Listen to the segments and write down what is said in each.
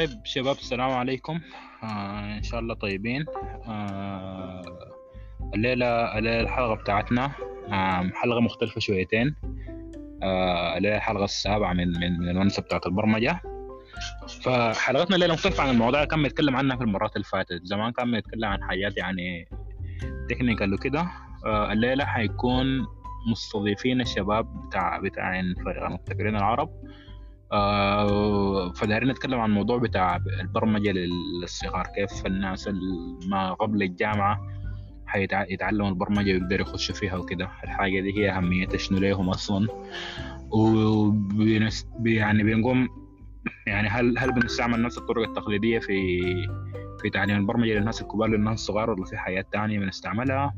طيب شباب السلام عليكم. آه إن شاء الله طيبين. آه الليلة الليلة الحلقة بتاعتنا آه حلقة مختلفة شويتين. آه الليلة الحلقة السابعة من من من المنصة بتاعت البرمجة. فحلقتنا الليلة مختلفة عن المواضيع اللي كان بنتكلم عنها في المرات اللي فاتت. زمان كان بنتكلم عن حاجات يعني تكنيكال وكده. آه الليلة حيكون مستضيفين الشباب بتاع بتاع المبتكرين العرب. آه فدايرين نتكلم عن الموضوع بتاع البرمجة للصغار كيف الناس ما قبل الجامعة حيتعلموا البرمجة ويقدروا يخشوا فيها وكده. الحاجة دي هي أهميتها شنو ليهم أصلا؟ وبنس يعني بنقوم يعني هل هل بنستعمل نفس الطرق التقليدية في في تعليم البرمجة للناس الكبار للناس الصغار ولا في حاجات تانية بنستعملها؟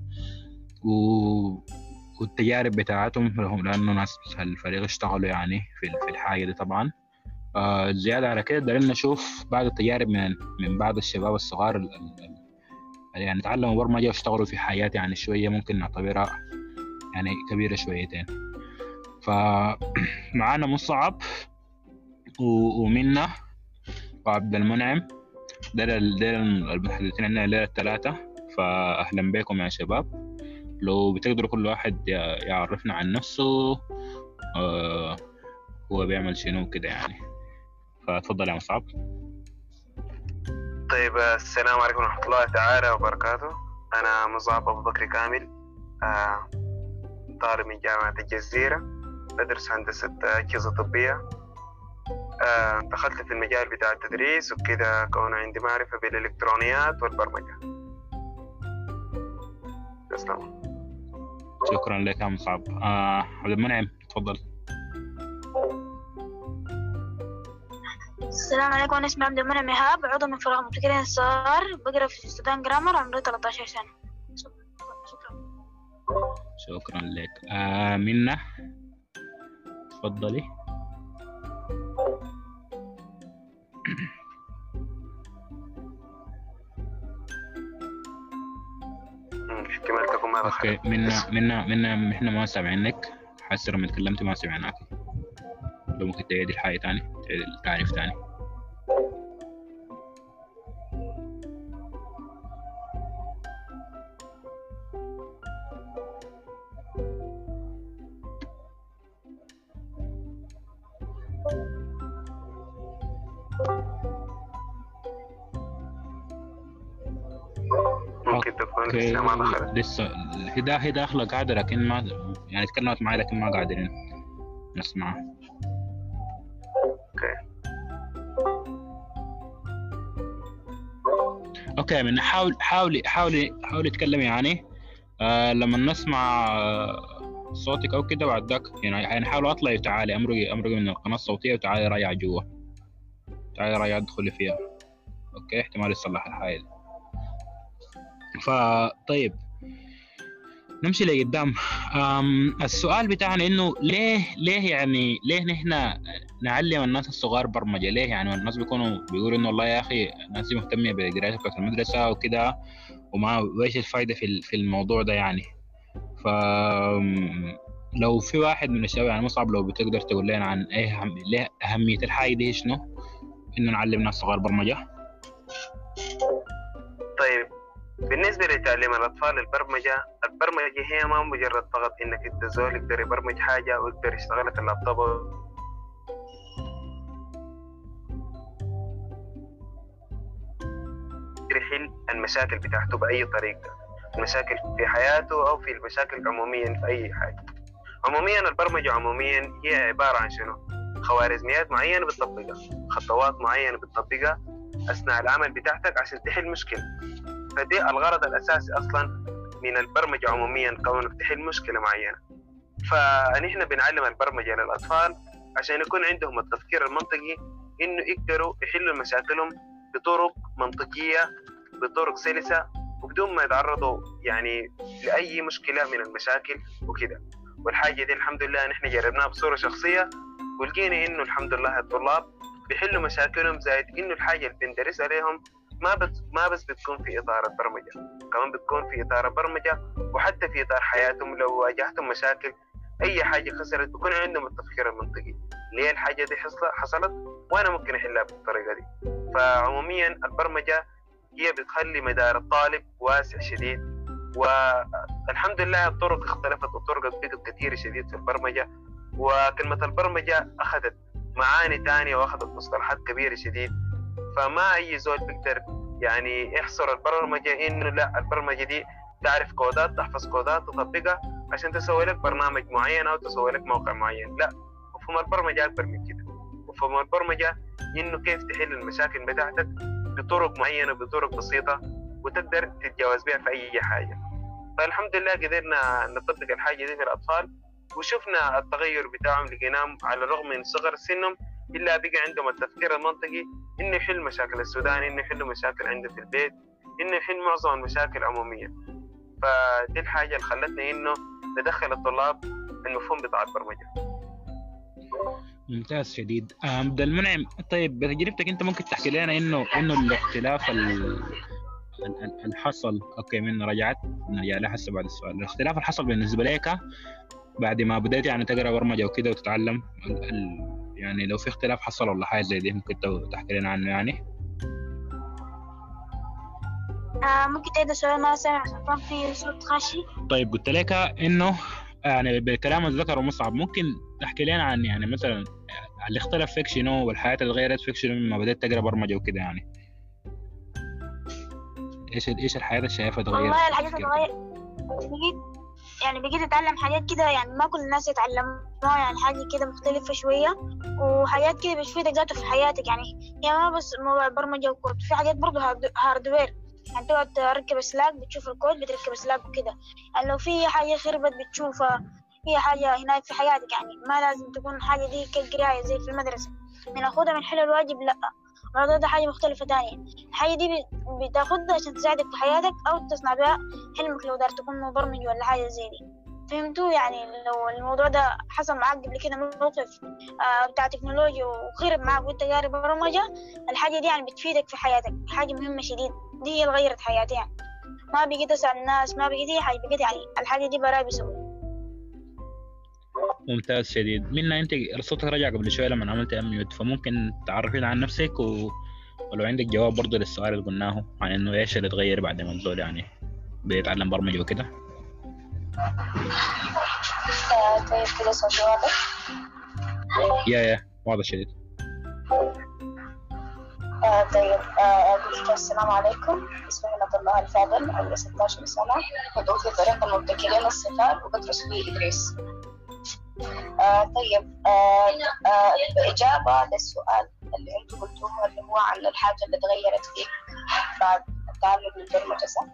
والتجارب بتاعتهم لهم لأنه ناس الفريق اشتغلوا يعني في الحاجة دي طبعا. آه زيادة على كده دارين نشوف بعض التجارب من من بعض الشباب الصغار اللي يعني تعلموا برمجه واشتغلوا في حاجات يعني شوية ممكن نعتبرها يعني كبيرة شويتين. فمعانا مصعب ومنة وعبد المنعم. دول المحدثين عندنا الليلة الثلاثه فاهلا بكم يا شباب. لو بتقدروا كل واحد يعرفنا عن نفسه آه هو بيعمل شنو كده يعني. فتفضل يا مصعب. طيب السلام عليكم ورحمة الله تعالى وبركاته. أنا مصعب أبو بكر كامل آه طالب من جامعة الجزيرة بدرس هندسة أجهزة طبية. آه دخلت في المجال بتاع التدريس وكده كون عندي معرفة بالإلكترونيات والبرمجة. تسلم شكرا لك يا مصعب آه عبد المنعم تفضل. السلام عليكم أنا اسمي عبد المنعم إيهاب عضو من فريق مبتكرين الصغار بقرأ في ستودنت جرامر عمري 13 سنة. شكرا شكرا لك. آه منة تفضلي. احتمال تكون ما أوكي منا منا منا إحنا ما سامعينك. حاسس لما تكلمتي ما سمعناك لو ممكن تعيدي الحاجة تاني تعيدي التعريف تاني. لسه ما دخلت. لسه. هدا هي داخلة قاعدة لكن ما يعني تكلمت معي لكن ما قادرين نسمعها okay. Okay من حاول حاولي حاولي حاولي تكلمي يعني. آه لما نسمع آه صوتك أو كده بعد ذاك يعني يعني حاولي أطلعي وتعالي. امرقي امرقي من القناة الصوتية وتعالي راجع جوا. تعالي راجع أدخلي فيها. أوكي؟ احتمال يصلح الحاجة دي فطيب. نمشي لقدام. السؤال بتاعنا إنه ليه ليه يعني ليه نحن نعلم الناس الصغار برمجة؟ ليه يعني الناس بيكونوا بيقولوا إنه والله يا أخي الناس دي مهتمة بقراية بتاعت المدرسة وكده وما وإيش الفائده في في الموضوع ده يعني؟ ف لو في واحد من الشباب يعني مصعب لو بتقدر تقول لنا عن إيه. ليه أهمية الحاجة دي شنو؟ إنه نعلم ناس صغار برمجة. بالنسبة لتعليم الأطفال البرمجة البرمجة هي ما مجرد فقط إنك أنت زول يقدر يبرمج حاجة ويقدر يشتغل لك اللابتوب. يحل المشاكل بتاعته بأي طريقة المشاكل في حياته أو في المشاكل عموميا في أي حاجة. عموميا البرمجة عموميا هي عبارة عن شنو؟ خوارزميات معينة بتطبقها خطوات معينة بتطبقها أثناء العمل بتاعتك عشان تحل مشكلة. فدي الغرض الأساسي أصلا من البرمجة عموميا كونك تحل مشكلة معينة. فنحن بنعلم البرمجة للأطفال عشان يكون عندهم التفكير المنطقي إنه يقدروا يحلوا مشاكلهم بطرق منطقية بطرق سلسة وبدون ما يتعرضوا يعني لأي مشكلة من المشاكل وكده. والحاجة دي الحمد لله نحن جربناها بصورة شخصية ولقينا إنه الحمد لله الطلاب بيحلوا مشاكلهم زائد إنه الحاجة اللي بندرس عليهم ما بس ما بس بتكون في إطار البرمجه كمان بتكون في إطار البرمجه وحتى في إطار حياتهم لو واجهتهم مشاكل أي حاجة خسرت بيكون عندهم التفكير المنطقي. ليه الحاجة دي حصلت وأنا ممكن أحلها بالطريقة دي. فعموميا البرمجة هي بتخلي مدار الطالب واسع شديد والحمد لله الطرق اختلفت والطرق بقت كثيرة شديد في البرمجة وكلمة البرمجة أخذت معاني تانية وأخذت مصطلحات كبيرة شديد. فما أي زول بيقدر يعني يحصر البرمجة إنه لا البرمجة دي تعرف كودات تحفظ كودات تطبقها عشان تسوي لك برنامج معين أو تسوي لك موقع معين. لا مفهوم البرمجة أكبر من كده. مفهوم البرمجة إنه كيف تحل المشاكل بتاعتك بطرق معينة بطرق بسيطة وتقدر تتجاوز بها في أي حاجة. فالحمد لله قدرنا نطبق الحاجة دي في الأطفال وشفنا التغير بتاعهم لقيناهم على الرغم من صغر سنهم إلا بقى عندهم التفكير المنطقي إنه يحل مشاكل السودان إنه يحل مشاكل عنده في البيت إنه يحل معظم المشاكل عموميا فدي الحاجة اللي خلتنا إنه ندخل الطلاب المفهوم بتاع البرمجة. ممتاز شديد. آه، عبد المنعم طيب بتجربتك أنت ممكن تحكي لنا إنه إنه الاختلاف ال- ال- اللي حصل أوكي من رجعت نرجع لها هسه بعد السؤال. الاختلاف اللي حصل بالنسبة لك بعد ما بديت يعني تقرأ برمجة وكده وتتعلم يعني لو في اختلاف حصل ولا حاجة زي دي ممكن تحكي لنا عنه يعني. آه ممكن تعيد السؤال ما سامع عشان كان في صوت خاشي طيب قلت لك إنه يعني بكلام اللي ذكره مصعب ممكن تحكي لنا عن يعني مثلا اللي اختلف فيك شنو والحياة اللي اتغيرت فيك شنو لما بديت تقرأ برمجة وكده يعني. إيش إيش الحياة اللي شايفها اتغيرت؟ والله الحاجات فيك؟ يعني بقيت أتعلم حاجات كده يعني ما كل الناس يتعلموها يعني حاجة كده مختلفة شوية وحاجات كده بتفيدك ذاته في حياتك. يعني هي ما بس موضوع برمجة وكود في حاجات برضه hard- hardware. يعني تقعد تركب سلاك بتشوف الكود بتركب سلاك وكده. يعني لو في حاجة خربت بتشوفها. هي حاجة هناك في حياتك يعني ما لازم تكون حاجة دي كقراية زي في المدرسة. بناخدها من حل الواجب لأ. الموضوع ده حاجة مختلفة تانية. الحاجة دي بت- بتاخدها عشان تساعدك في حياتك أو تصنع بها حلمك لو دار تكون مبرمج ولا حاجة زي دي. فهمتوا؟ يعني لو الموضوع ده حصل معاك قبل كده موقف آه بتاع تكنولوجيا وخرب معاك وانت قاري برمجة الحاجة دي يعني بتفيدك في حياتك. حاجة مهمة شديد. دي هي اللي غيرت حياتي يعني. ما بقيت أسأل الناس ما بقيت أي حاجة. بقيت يعني الحاجة دي براي بسوي ممتاز شديد. منا أنت صوتك رجع قبل شوية لما عملت اميوت فممكن تعرفين عن نفسك و... ولو عندك جواب برضه للسؤال اللي قلناه عن إنه إيش اللي اتغير بعد ما الزول يعني بيتعلم برمجة وكده. طيب يا يا واضح شديد. آه، طيب آه، السلام عليكم. اسمي نبض الله الفاضل عمري 16 سنة. بدعو في طريق المبتكرين الصغار وبدرس في إدريس. آه، طيب آه، آه، بإجابة للسؤال اللي أنتم قلتوه اللي هو عن الحاجة اللي تغيرت فيك بعد التعلم للبرمجة صح؟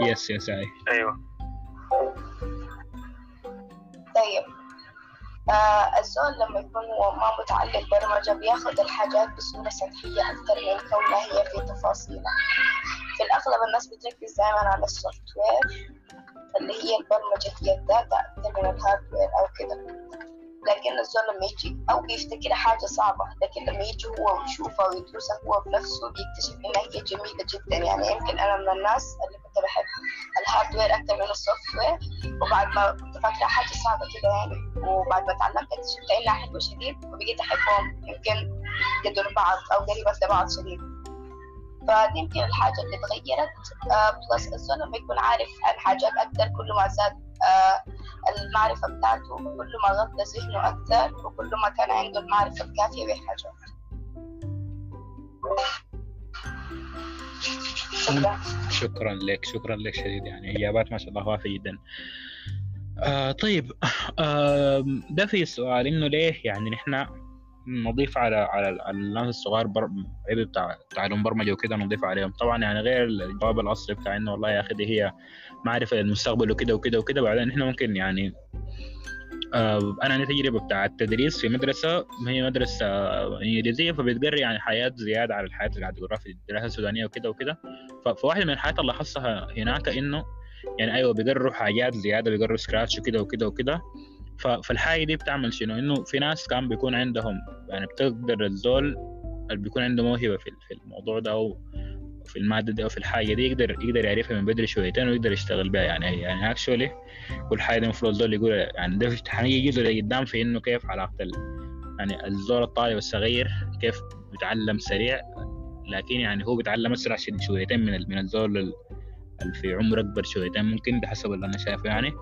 يس يس أيوه. طيب آه الزول لما يكون هو ما متعلم برمجة بياخد الحاجات بصورة سطحية أكثر من كونها هي في تفاصيلها. في الأغلب الناس بتركز دائما على ال software اللي هي البرمجة هي ال data أكثر من ال hardware أو كده. لكن الزول لما يجي أو بيفتكر حاجة صعبة لكن لما يجي هو ويشوفها ويدرسها هو بنفسه بيكتشف إنها هي جميلة جدا. يعني يمكن أنا من الناس اللي كنت بحب ال hardware أكثر من ال software وبعد ما كنت فاكرة حاجة صعبة كده يعني وبعد ما تعلمت اكتشفت إنها حلوة شديد وبقيت أحبهم يمكن قدر بعض أو قريبة لبعض شديد. فدي يمكن الحاجة اللي تغيرت. آه plus الزول لما يكون عارف عن حاجات أكثر كل ما زاد آه المعرفة بتاعته كل ما غطى ذهنه أكثر وكل ما كان عنده المعرفة الكافية بحاجات شكرا. شكرا لك شكرا لك شديد يعني إجابات ما شاء الله وافيه جدا. آه طيب آه ده في السؤال إنه ليه يعني نحن نضيف على على الناس الصغار بر... عيب بتاع تعلم برمجه وكده نضيف عليهم. طبعا يعني غير الجواب الأصلي بتاع إنه والله يا أخي دي هي معرفه للمستقبل وكده وكده وكده. بعدين إحنا ممكن يعني آه أنا عندي تجربة بتاع التدريس في مدرسة هي مدرسة إنجليزية فبتقري يعني حياة زيادة على الحياة اللي قاعد في الدراسة السودانية وكده وكده. فواحده من الحاجات اللي لاحظتها هناك إنه يعني أيوه بيقروا حاجات زيادة بيقروا Scratch وكده وكده وكده. فالحاجة دي بتعمل شنو؟ إنه في ناس كان بيكون عندهم يعني بتقدر الزول اللي بيكون عنده موهبة في الموضوع ده أو في المادة دي أو في الحاجة دي يقدر يقدر يعرفها من بدري شويتين ويقدر يشتغل بها يعني يعني actually كل حاجة دي المفروض الزول يقول يعني ده يجي له قدام في إنه كيف علاقة يعني الزول الطالب الصغير كيف بيتعلم سريع لكن يعني هو بيتعلم أسرع شويتين من من الزول اللي في عمر أكبر شويتين ممكن بحسب اللي أنا شايفه يعني.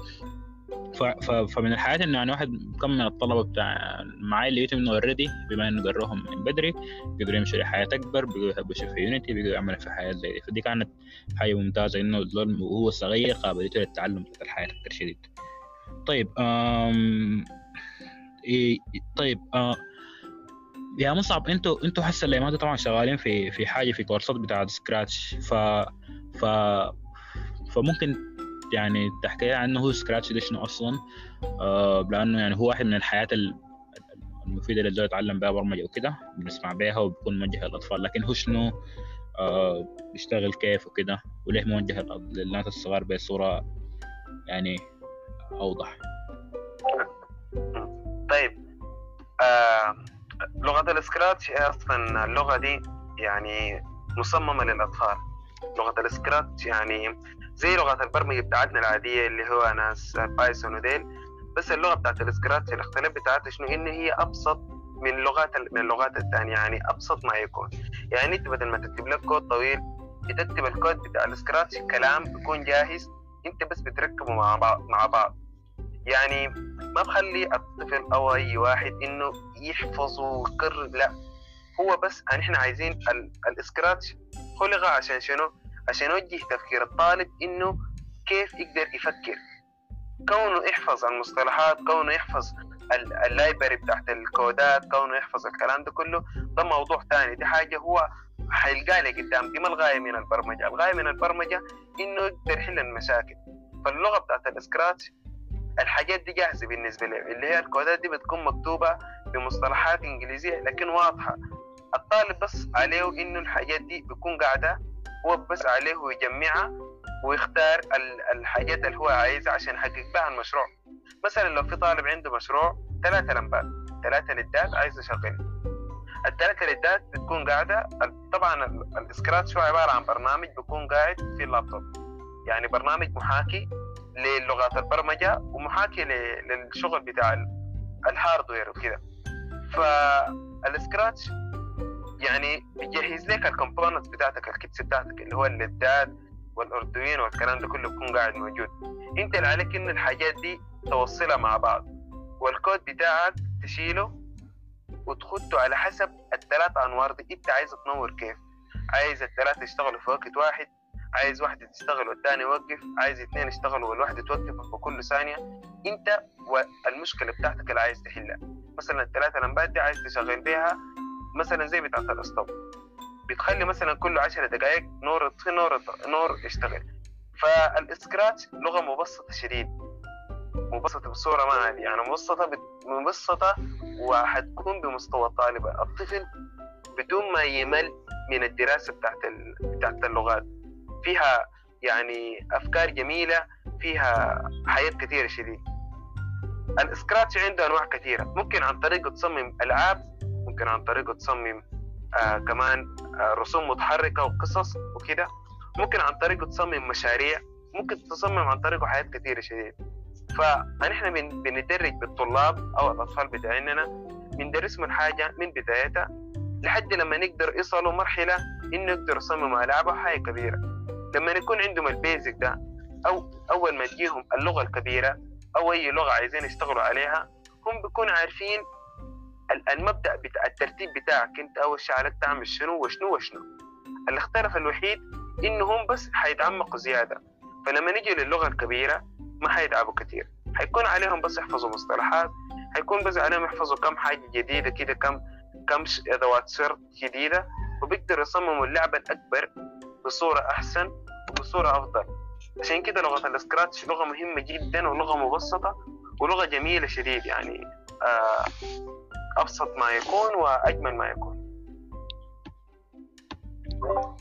فمن الحاجات إنه يعني واحد كم من الطلبة بتاع معاي اللي يتم إنه اوريدي بما إنه قروهم من بدري بيقدروا يمشوا لحياة أكبر بيقدروا يحبوا في يونيتي بيقدروا يعملوا في حياة زي دي. فدي كانت حاجة ممتازة إنه وهو صغير قابليته للتعلم في الحياة أكثر شديد طيب آم إيه طيب آه يا مصعب أنتوا أنتوا هسه اللي طبعا شغالين في في حاجة في كورسات بتاعت سكراتش ف ف فممكن يعني تحكي عنه هو سكراتش ده شنو أصلا آه لأنه يعني هو واحد من الحياة المفيدة اللي الزول يتعلم بها برمجة وكده بنسمع بها وبكون موجه للأطفال لكن هو شنو؟ آه بيشتغل كيف وكده وليه موجه للناس الصغار بصورة يعني أوضح. طيب آه لغة ال Scratch أصلا اللغة دي يعني مصممة للأطفال. لغة ال Scratch يعني زي لغة البرمجة بتاعتنا العادية اللي هو ناس Python وديل. بس اللغة بتاعت ال Scratch الاختلاف بتاعتها شنو؟ إن هي أبسط من لغات من اللغات الثانية يعني أبسط ما يكون. يعني أنت بدل ما تكتب لك كود طويل بتكتب الكود بتاع ال Scratch كلام بيكون جاهز. أنت بس بتركبه مع بعض مع بعض. يعني ما بخلي الطفل أو أي واحد إنه يحفظ ويكرر لا. هو بس يعني إحنا عايزين ال Scratch خلق عشان شنو؟ عشان يوجه تفكير الطالب إنه كيف يقدر يفكر. كونه يحفظ المصطلحات كونه يحفظ ال library بتاعت الكودات كونه يحفظ الكلام ده كله ده موضوع ثاني دي حاجة هو حيلقى لي قدام. دي ما الغاية من البرمجة. الغاية من البرمجة إنه يقدر يحل المشاكل. فاللغة بتاعت ال Scratch الحاجات دي جاهزة بالنسبة لي. اللي هي الكودات دي بتكون مكتوبة بمصطلحات إنجليزية لكن واضحة. الطالب بس عليه إنه الحاجات دي بتكون قاعدة هو بس عليه يجمعها ويختار الحاجات اللي هو عايزها عشان يحقق بها المشروع. مثلا لو في طالب عنده مشروع ثلاثة لمبات ثلاثة LED ات عايز يشغل الثلاثة LED ات بتكون قاعدة طبعا ال Scratch هو عبارة عن برنامج بيكون قاعد في اللابتوب. يعني برنامج محاكي للغات البرمجة ومحاكي للشغل بتاع ال hardware وكده. فال Scratch يعني بيجهز لك ال components بتاعتك ال kits بتاعتك اللي هو ال LED ات وال Arduino والكلام ده كله بيكون قاعد موجود. انت اللي عليك ان الحاجات دي توصلها مع بعض. والكود بتاعك تشيله وتخده على حسب الثلاث أنوار دي. انت عايز تنور كيف؟ عايز الثلاثة يشتغلوا في وقت واحد عايز واحدة تشتغل والتاني يوقف عايز اثنين يشتغلوا والواحدة توقف في كل ثانية. انت والمشكلة بتاعتك اللي عايز تحلها. مثلا الثلاثة لمبات دي عايز تشغل بيها مثلا زي بتاعت الاسطوب بتخلي مثلا كل عشر دقائق نور نور نور يشتغل. فالسكراتش لغة مبسطة شديد. مبسطة بصورة ما يعني مبسطة مبسطة وحتكون بمستوى الطالب الطفل بدون ما يمل من الدراسة بتاعت. بتاعت اللغات. فيها يعني أفكار جميلة فيها حياه كثيره شديد. السكراتش عنده أنواع كثيره ممكن عن طريق تصمم ألعاب ممكن عن طريقه تصمم آه كمان آه رسوم متحركة وقصص وكده. ممكن عن طريقه تصمم مشاريع ممكن تصمم عن طريقه حاجات كثيرة شديد. فنحن بندرج بالطلاب أو الأطفال بتاعنا بندرسهم الحاجة من بدايتها لحد لما نقدر يصلوا مرحلة إنه يقدروا يصمموا ألعاب حاجة كبيرة. لما يكون عندهم البيزك ده أو أول ما تجيهم اللغة الكبيرة أو أي لغة عايزين يشتغلوا عليها هم بيكونوا عارفين المبدأ بتاع الترتيب بتاعك انت أول شيء عليك تعمل شنو وشنو وشنو. اللي اختلف الوحيد إنهم بس حيتعمقوا زيادة. فلما نجي للغة الكبيرة ما حيتعبوا كثير حيكون عليهم بس يحفظوا مصطلحات حيكون بس عليهم يحفظوا كم حاجة جديدة كده كم كم ادوات سر جديدة وبيقدروا يصمموا اللعبة الأكبر بصورة أحسن وبصورة أفضل. عشان كده لغة السكراتش لغة مهمة جدا ولغة مبسطة ولغة جميلة شديد يعني. آه أبسط ما يكون وأجمل ما يكون.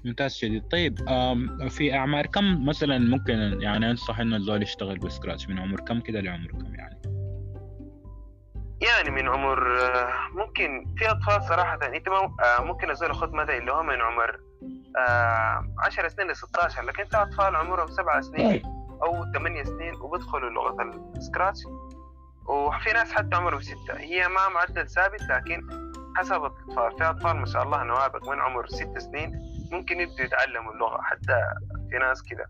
ممتاز شديد طيب في أعمار كم مثلا ممكن يعني أنصح إنه الزول يشتغل بسكراتش من عمر كم كده لعمر كم يعني؟ يعني من عمر ممكن في أطفال صراحة أنت آه، ممكن الزول ياخذ مدى اللي هو من عمر 10 آه، سنين ل 16 لكن في أطفال عمرهم 7 سنين أو 8 سنين وبيدخلوا لغة السكراتش وفي ناس حتى عمرهم ستة. هي ما معدل ثابت لكن حسب الأطفال في أطفال ما شاء الله نوابغ من عمر ست سنين ممكن يبدوا يتعلموا اللغة حتى في ناس كده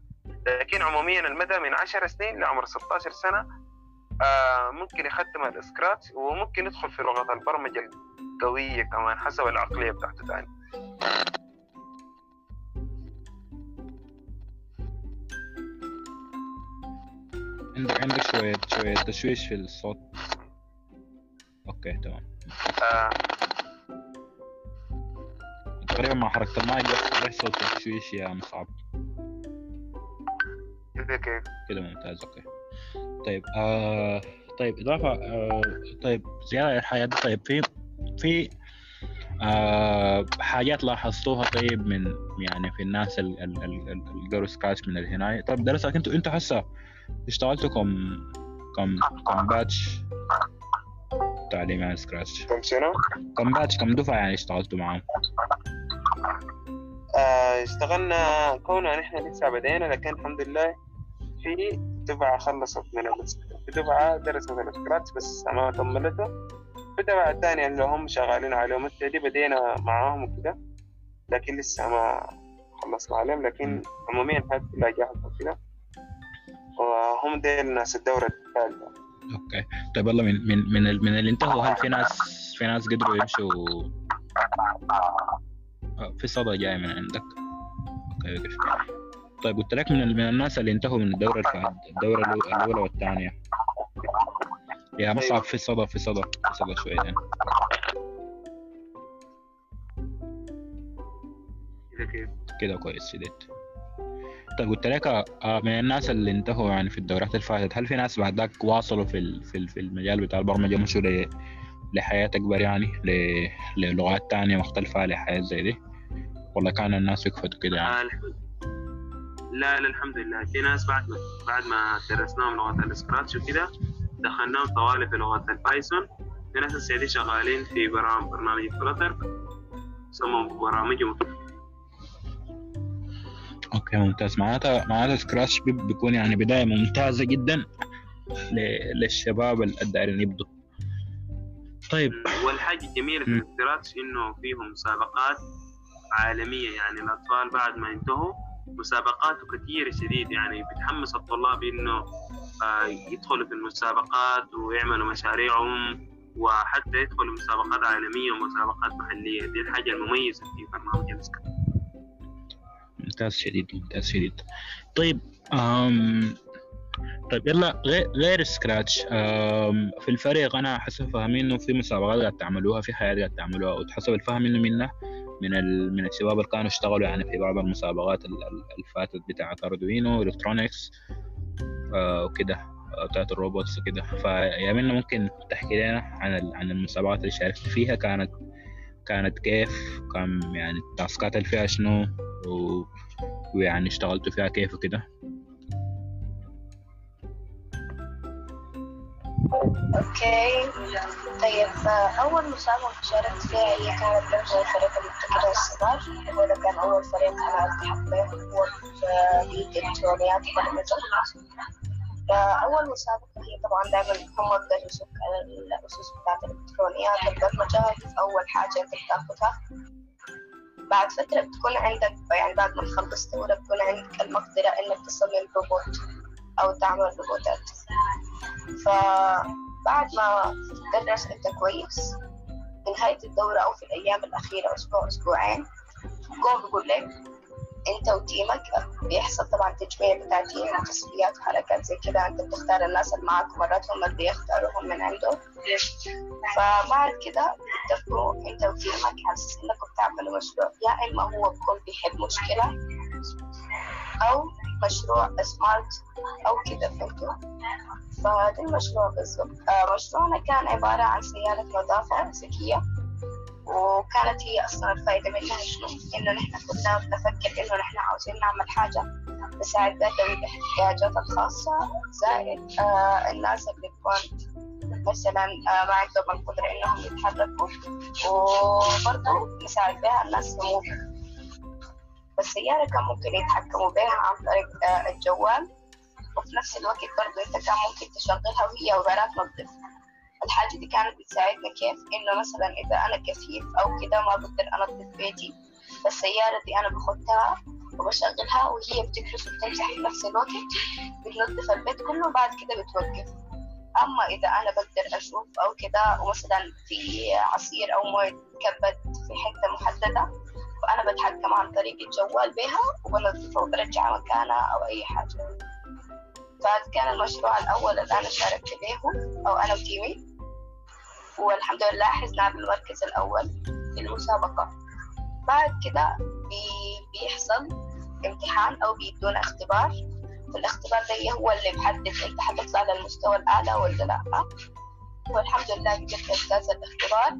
لكن عموميا المدى من عشر سنين لعمر 16 سنة آه ممكن يختم ال Scratch وممكن يدخل في لغة البرمجة القوية كمان حسب العقلية بتاعته تاني. عندك عندك شوية شوية تشويش في الصوت. okay تمام. آه. تقريبا مع حركة المايك بيحصل تشويش يا مصعب. كده ممتاز okay. طيب آه طيب إضافة آه طيب زياده للحياه دي طيب في في آه حاجات لاحظتوها طيب من يعني في الناس اللي قروا Scratch من الهناية. طيب درسك أنتوا أنتوا هسه اشتغلتوا كم كم كم batch تعليم عن Scratch كم سنة؟ كم batch كم دفعة يعني اشتغلتوا معاهم؟ آه اشتغلنا كوننا نحن لسه بدينا لكن الحمد لله في دفعة خلصت من في دفعة درست ال Scratch بس ما كملته في دفعة تانية اللي هم شغالين عليهم دي بدينا معاهم وكده لكن لسه ما خلصنا عليهم لكن عموميا الحياة كلها جاهزة وكده. وهم دي الناس الدورة الثالثة okay. طيب والله من من من, ال- من اللي انتهوا هل في ناس في ناس قدروا يمشوا؟ آه، في صدى جاي من عندك. أوكي وقف طيب قلت لك من ال- من الناس اللي انتهوا من الدورة الدورة الأو- الأولى والثانية. يا مصعب في صدى في صدى في صدى شويتين كده كويس شديد طيب قلت لك آه، من الناس اللي انتهوا يعني في الدورات اللي فاتت هل في ناس بعد ذاك واصلوا في في ال- في المجال بتاع البرمجة مشوا ل- لحاجات أكبر يعني للغات تانية مختلفة لحاجات زي دي؟ ولا كان الناس يكتفوا كده يعني. آه، لا لا الحمد لله. في ناس بعد ما بعد ما درسناهم لغة ال Scratch وكده دخلناهم طوالي في لغة ال Python. في ناس السعودية شغالين في برامج برنامج Flutter سموا برامجهم OK ممتاز. معناتها معناتها Scratch بي- بيكون يعني بداية ممتازة جدا للشباب الدايرين يبدوا طيب. والحاجة الجميلة في. ال Scratch إنه فيهم مسابقات عالمية يعني الأطفال بعد ما ينتهوا مسابقات كثيرة شديد يعني بتحمس الطلاب إنه آه، يدخلوا في المسابقات ويعملوا مشاريعهم وحتى يدخلوا مسابقات عالمية ومسابقات محلية. دي الحاجة المميزة في برنامج ال Scratch. ممتاز شديد ممتاز شديد طيب أم طيب يلا غير Scratch في الفريق أنا حسب فهمي إنه في مسابقات قاعد تعملوها في حاجات قاعد تعملوها وحسب الفهم إنه منى من ال... من الشباب اللي كانوا اشتغلوا يعني في بعض المسابقات ال- ال- اللي فاتت بتاعت Arduino electronics آه وكده آه، بتاعت ال robots وكده فيا منى ممكن تحكي لنا عن. عن المسابقات اللي شاركت فيها كانت كانت كيف كم يعني ال task ات اللي فيها شنو و... ويعني اشتغلتوا فيها كيف وكده؟ أوكي. طيب اول مسابقة شاركت فيها هي كانت ضمن فريق المبتكرين الصغار هو كان أول فريق أنا التحقت هو في الكترونيات وبرمجة فأول مسابقة هي طبعا دائما هم بيدرسوك الأسس بتاعت الإلكترونيات البرمجة أول حاجة أنت بتاخدها بعد فترة بتكون عندك يعني بعد ما تخلص دورة بتكون عندك المقدرة إنك تصمم روبوت أو تعمل روبوتات. فبعد ما تدرس أنت كويس في نهاية الدورة أو في الأيام الأخيرة أسبوع أسبوعين قوم بيقول لك انت وتيمك بيحصل طبعا تجميع بتاع تيم وتصفيات وحركات زي كده. انت بتختار الناس اللي معاك مرات هم اللي بيختاروهم من عنده. فبعد كده بتتفقوا انت وتيمك أساس انكم بتعملوا مشروع. يا إما هو بيكون بيحل مشكلة أو مشروع سمارت أو كده فهمتوا؟ فده المشروع بالضبط آه مشروعنا كان عبارة عن سيارة نظافة ذكية. وكانت هي أصلا الفائدة منها شنو؟ إنه نحن كنا بنفكر إنه نحن عاوزين نعمل حاجة تساعد ذوي الاحتياجات الخاصة زائد آه الناس اللي تكون مثلا آه ما عندهم القدرة إنهم يتحركوا وبرضه نساعد بها الناس يموت فالسيارة كان ممكن يتحكموا بها عن طريق آه الجوال وفي نفس الوقت برضه أنت كان ممكن تشغلها وهي عبارات نظيفة الحاجة دي كانت بتساعدنا كيف إنه مثلا إذا أنا كفيف أو كده ما بقدر أنظف بيتي. فالسيارة دي أنا باخدها وبشغلها وهي بتكرس وبتمسح في نفس الوقت بتنظف البيت كله وبعد كده بتوقف. أما إذا أنا بقدر أشوف أو كده ومثلا في عصير أو موية كبت في حتة محددة فأنا بتحكم عن طريق الجوال بها وبنظفها وبرجعها مكانها أو أي حاجة. فهذا كان المشروع الأول اللي أنا شاركت به أو أنا وتيمي. والحمد لله حزنا بالمركز الأول في المسابقة. بعد كده بي- بيحصل امتحان أو بيدونا اختبار. والاختبار ده هو اللي بحدد انت حتطلع للمستوى الأعلى ولا لأ. والحمد لله قدرت أجتاز الاختبار.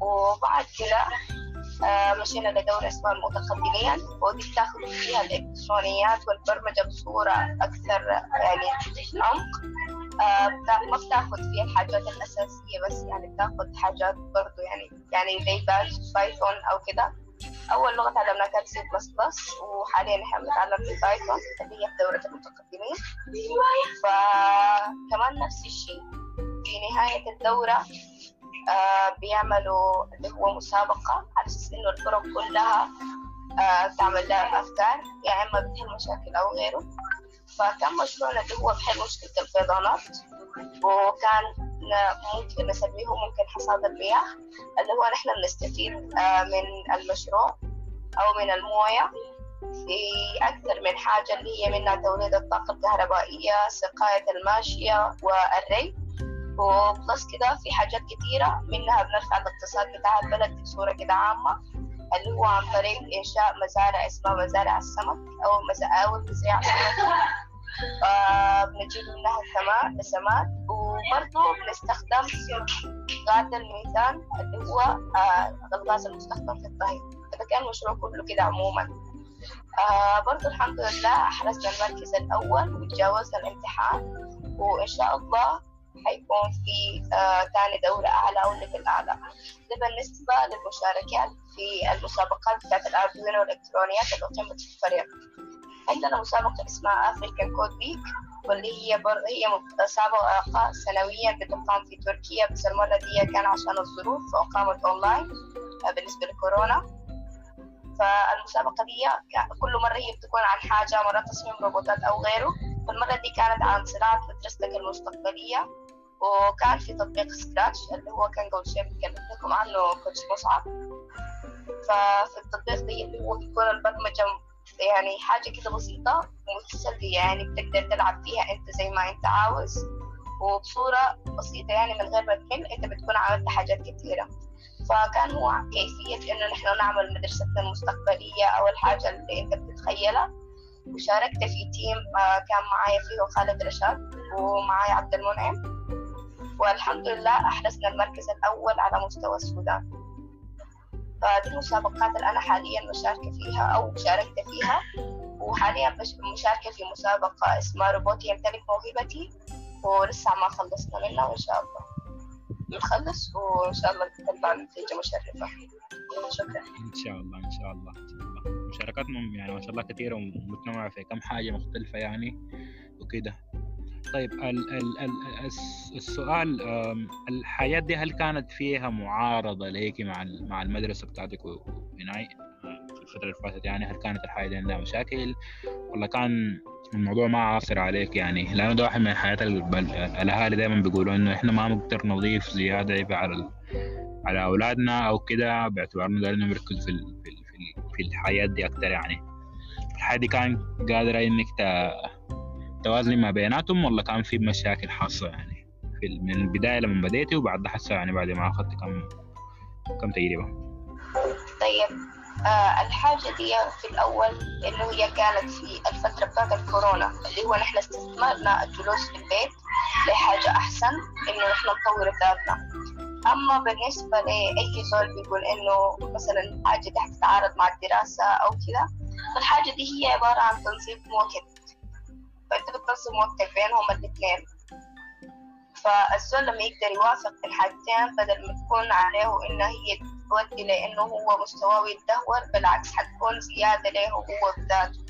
وبعد كده آه، مشينا لدورة اسمها المتقدمين. ودي بتاخد فيها الإلكترونيات والبرمجة بصورة أكثر يعني عمق. ما بتاخد فيها الحاجات الأساسية بس يعني بتاخد حاجات برضو يعني يعني زي باش بايثون أو كده. أول لغة تعلمناها كانت سي بلس بلس وحاليا إحنا بنتعلم في Python اللي هي في دورة المتقدمين فكمان نفس الشيء. في نهاية الدورة آه بيعملوا اللي هو مسابقة على أساس إنه الفرق كلها آه تعمل لها أفكار يا إما بتحل مشاكل أو غيره. فكان مشروعنا اللي هو بحل مشكلة الفيضانات وكان ممكن نسميه ممكن حصاد المياه اللي هو نحن بنستفيد آه من المشروع أو من الموية في أكثر من حاجة اللي هي منها توليد الطاقة الكهربائية سقاية الماشية والري وبلس كده في حاجات كتيرة منها بنرفع الاقتصاد بتاع البلد بصورة كده عامة اللي هو عن طريق إنشاء مزارع اسمها مزارع السمك أو مزاول تزريع السمك آه بنجيب منها السماء السماد وبرضه بنستخدم غاز الميثان اللي هو آه الغاز المستخدم في الطهي. هذا كان المشروع كله كده عموما. آه برضه الحمد لله حرزنا المركز الأول وتجاوزنا الامتحان. وإن شاء الله حيكون في آه تاني دورة أعلى أو level أعلى. ده بالنسبة للمشاركات في المسابقات بتاعت ال Arduino والإلكترونيات اللي أقيمت في الفريق عندنا مسابقة اسمها Africa Code Week واللي هي بر... هي مسابقة سنويا بتقام في تركيا بس المرة دي كان عشان الظروف فأقامت أونلاين بالنسبة لكورونا. فالمسابقة دي كل مرة هي بتكون عن حاجة مرة تصميم روبوتات أو غيره. فالمرة دي كانت عن صناعة مدرستك المستقبلية. وكان في تطبيق Scratch اللي هو كان قبل شوي بتكلم لكم عنه coach مصعب. ففي التطبيق دي اللي هو بيكون البرمجة يعني حاجة كده بسيطة ومتسلية يعني بتقدر تلعب فيها أنت زي ما أنت عاوز. وبصورة بسيطة يعني من غير ما تمل أنت بتكون عملت حاجات كتيرة. فكان هو كيفية إنه نحن نعمل مدرستنا المستقبلية أو الحاجة اللي أنت بتتخيلها. وشاركت في تيم آه، كان معايا فيه خالد رشاد ومعايا عبد المنعم. والحمد لله أحرزنا المركز الأول على مستوى السودان. فدي المسابقات اللي أنا حاليا مشاركة فيها أو شاركت فيها. وحاليا مشاركة في مسابقة اسمها روبوتي يمتلك موهبتي. ولسه ما خلصنا منها وإن شاء الله نخلص. وإن شاء الله تطلع نتيجة مشرفة. شكرا. إن شاء الله إن شاء الله إن شاء الله. مشاركاتهم يعني ما شاء الله كثيرة ومتنوعه في كم حاجة مختلفة يعني. وكده. طيب ال ال ال الس- السؤال الحاجات دي هل كانت فيها معارضة ليك مع مع المدرسة بتاعتك و- هنا في الفترة اللي فاتت يعني هل كانت الحاجة دي عندها مشاكل؟ ولا كان الموضوع ما عاصر عليك يعني؟ لأنه ده واحد من حياة ال- الأهالي دائما بيقولوا إنه إحنا ما بنقدر نضيف زيادة على على أولادنا أو كده انه دايما نركز في في في ال- في الحياة دي أكتر يعني. الحياة دي كان قادرة إنك توازني ما بيناتهم ولا كان في مشاكل حاصه يعني. في من البداية لما بديتي وبعد حسه يعني بعد ما أخذت كم كم تجربة. طيب آه الحاجة دي في الأول إنه هي كانت في الفترة بتاعت الكورونا اللي هو نحن استثمرنا الجلوس في البيت لحاجة أحسن إنه نحن نطور ذاتنا. أما بالنسبة لأي زول بيقول إنه مثلا حاجة دي حتتعارض مع الدراسة أو كذا فالحاجة دي هي عبارة عن تنظيم وقت فأنت بتنظم وقتك بينهم الاثنين. فالزول لما يقدر يوافق في الحاجتين بدل ما تكون عليه إنه هي تودي لأنه هو مستواه يتدهور بالعكس حتكون زيادة له هو بذاته.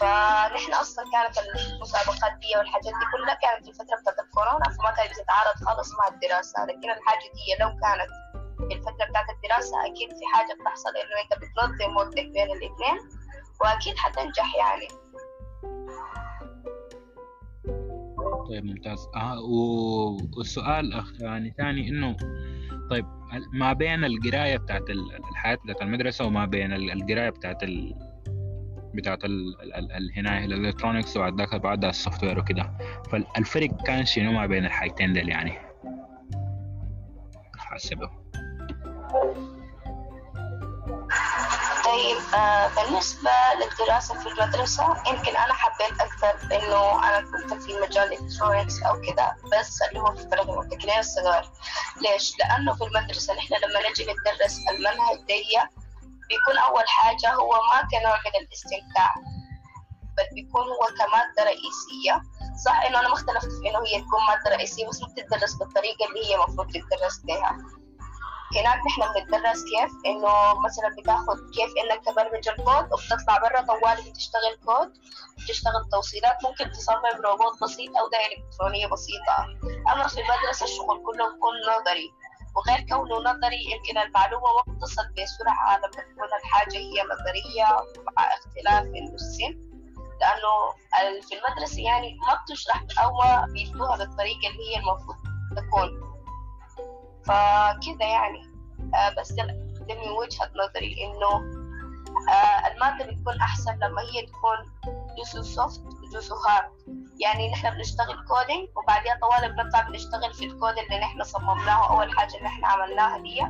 فنحن أصلا كانت المسابقات دي والحاجات دي كلها كانت في الفترة بتاعت الكورونا فما كانت بتتعارض خالص مع الدراسة. لكن الحاجة دي لو كانت في الفترة بتاعت الدراسة أكيد في حاجة بتحصل إنه أنت بتنظم وقتك بين الاثنين وأكيد حتنجح يعني. طيب ممتاز. آه والسؤال أخ يعني ثاني إنه طيب ما بين القراية بتاعت ال- الحاجات بتاعت المدرسة وما بين ال- القراية بتاعت ال بتاعت ال ال ال هنا ال electronics وبعد ذاك بعدها ال software وكده. فالفرق كان شنو ما بين الحاجتين دول يعني؟ حسبه بالنسبة للدراسة في المدرسة يمكن أنا حبيت أكثر إنه أنا كنت في مجال الإلكترونيكس أو كده بس اللي هو في فرق المبتكرين الصغار ليش؟ لأنه في المدرسة نحن لما نجي ندرس المنهج بيكون أول حاجة هو ما كنوع من الاستمتاع بل بيكون هو كمادة رئيسية. صح إنه أنا ما اختلفت في إنه هي تكون مادة رئيسية بس ما بتدرس بالطريقة اللي هي المفروض تدرس بيها. هناك نحن بنتدرس كيف إنه مثلا بتاخد كيف إنك تبرمج الكود وبتطلع برا طوالي بتشتغل كود بتشتغل توصيلات. ممكن تصمم روبوت بسيط أو دائرة إلكترونية بسيطة. أما في المدرسة الشغل كله بيكون نظري. وغير كونه نظري يمكن المعلومة ما بتصل بسرعة لما تكون الحاجة هي نظرية مع اختلاف السن. لأنه في المدرسة يعني ما بتشرح أو ما بيدوها بالطريقة اللي هي المفروض تكون. فكذا يعني آه بس ده من وجهة نظري إنه آه المادة بتكون أحسن لما هي تكون جزء soft وجزء hard يعني نحن بنشتغل coding وبعدين طوالي بنطلع بنشتغل في الكود اللي نحن صممناه أول حاجة اللي نحن عملناها دي.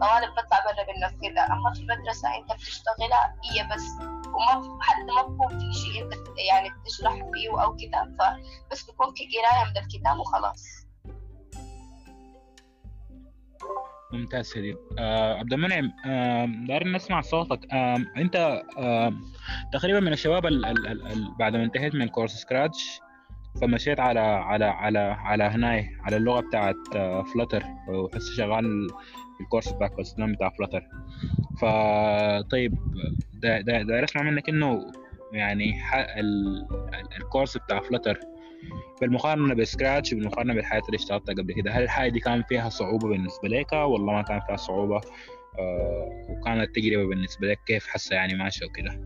طوالي بنطلع برا بننفذها أما في المدرسة أنت بتشتغلها هي بس وما حتى ما بكون في شيء أنت يعني بتشرح فيه أو كده. فبس بيكون كقراية من الكتاب وخلاص. ممتاز شديد آه عبد المنعم آه دايرين نسمع صوتك. آه انت آه تقريبا من الشباب ال ال ال ال بعد ما انتهيت من course Scratch فمشيت على على على على هناي على اللغة بتاعت آه Flutter وحسه شغال ال course بتاع الاسلام بتاع Flutter فطيب دا- دا- داير أسمع منك إنه يعني ال course بتاع Flutter بالمقارنة ب Scratch بالمقارنة بالحاجات اللي اشتغلتها قبل كده. هل الحاجة دي كان فيها صعوبة بالنسبة لك؟ ولا ما كان فيها صعوبة. آه وكانت التجربة بالنسبة لك كيف حسه يعني ماشية وكده؟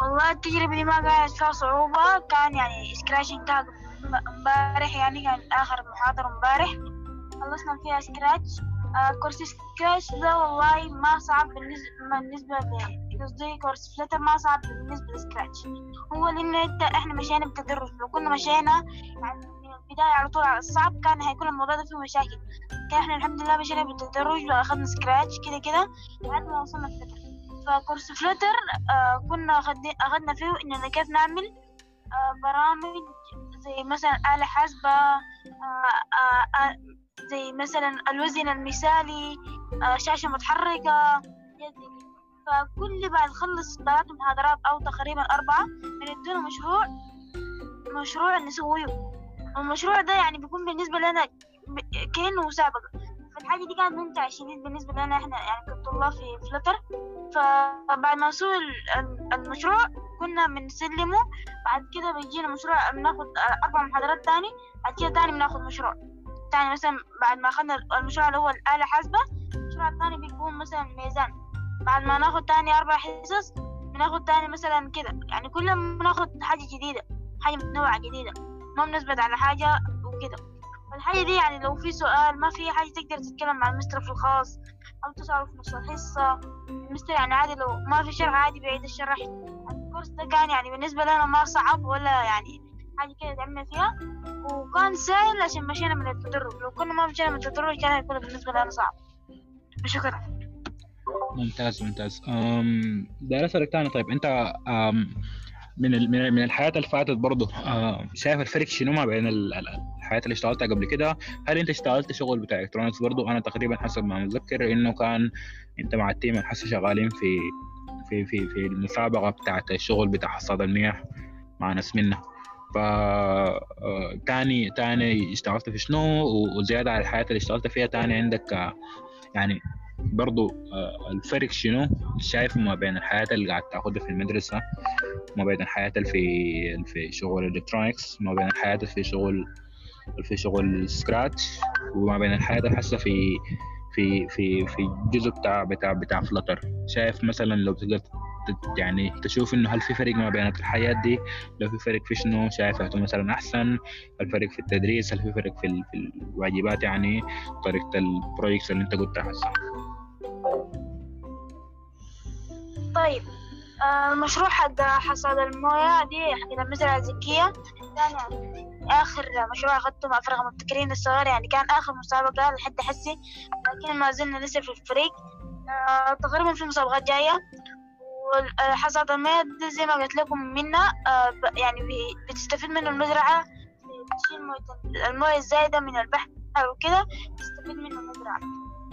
والله التجربة دي ما كانت فيها صعوبة. كان يعني Scratch انتهى امبارح يعني كان آخر محاضرة امبارح. خلصنا فيها Scratch course Scratch ده والله ما صعب بالنسبة قصدي course ما صعب بالنسبة ل Scratch هو لأن انت إحنا مشينا بالتدرج لو كنا مشينا يعني من البداية على طول على الصعب كان هيكون الموضوع ده فيه مشاكل. كان إحنا الحمد لله مشينا بالتدرج وأخدنا Scratch كده كده لحد ما وصلنا Flutter ف course Flutter آه كنا أخدنا فيه إننا كيف نعمل آه برامج زي مثلا آلة حاسبة آه آه آه زي مثلا الوزن المثالي آه شاشة متحركة. فكل بعد نخلص ثلاث محاضرات أو تقريبا أربعة بندونا مشروع مشروع نسويه. والمشروع ده يعني بيكون بالنسبة لنا كأنه مسابقة. فالحاجة دي كانت ممتعة شديد بالنسبة لنا إحنا يعني كطلاب في فلتر فبعد ما نسوي ال- ال- المشروع كنا بنسلمه. بعد كده بيجينا مشروع بناخد أربع محاضرات تاني. بعد كده تاني بناخد مشروع. تاني مثلا بعد ما أخدنا المشروع اللي هو الآلة حاسبة المشروع التاني بيكون مثلا ميزان. بعد ما ناخد تاني أربع حصص بناخد تاني مثلا كده. يعني كل يوم بناخد حاجة جديدة حاجة متنوعة جديدة ما بنثبت على حاجة وكده. فالحاجة دي يعني لو في سؤال ما في حاجة تقدر تتكلم مع المستر في الخاص أو تسأله في نص الحصة. المستر يعني عادي لو ما في شرح عادي بيعيد الشرح. الكورس ده كان يعني بالنسبة لنا ما صعب ولا يعني حاجة كده تعبنا فيها وكان سهل عشان مشينا من التدرج لو كنا ما مشينا من التدرج كان هيكون بالنسبة لنا صعب شكرا ممتاز ممتاز أم داير اسالك تاني طيب انت أم من من من الحياة اللي فاتت برضه شايف الفرق شنو ما بين ال- ال- الحياة اللي اشتغلتها قبل كده هل انت اشتغلت شغل بتاع electronics برضه أنا تقريبا حسب ما متذكر انه كان انت مع ال team الحسه شغالين في في في في المسابقة بتاعت الشغل بتاع حصاد المياه مع ناس منى ف آه، تاني تاني اشتغلت في شنو وزيادة على الحاجات اللي اشتغلت فيها تاني عندك آه، يعني برضو آه، الفرق شنو؟ شايفه ما بين الحاجات اللي قاعد تاخدها في المدرسة ما بين الحاجات اللي في في شغل ال electronics ما بين الحاجات اللي في شغل في شغل Scratch وما بين الحياة اللي حاسة في في في في الجزء بتاع بتاع بتاع Flutter شايف مثلا لو تقدر يعني تشوف إنه هل في فرق ما بين الحياة دي؟ لو في فرق في شنو؟ شايفه مثلا أحسن؟ الفرق في التدريس؟ هل في فرق في في الواجبات يعني؟ طريقة ال projects اللي أنت قلتها هسه طيب آه، المشروع حق حصاد الموية دي حق المزرعة الذكية آخر مشروع أخذته مع فرق المبتكرين الصغار يعني كان آخر مسابقة لحد حسي لكن ما زلنا لسه في الفريق. آه، تقريبا في مسابقات جاية. وحصاد الموية دي زي ما قلت لكم منها آه، يعني بتستفيد منه المزرعة في تشيل موية الموية الزايدة من البحر وكده تستفيد منه المزرعة.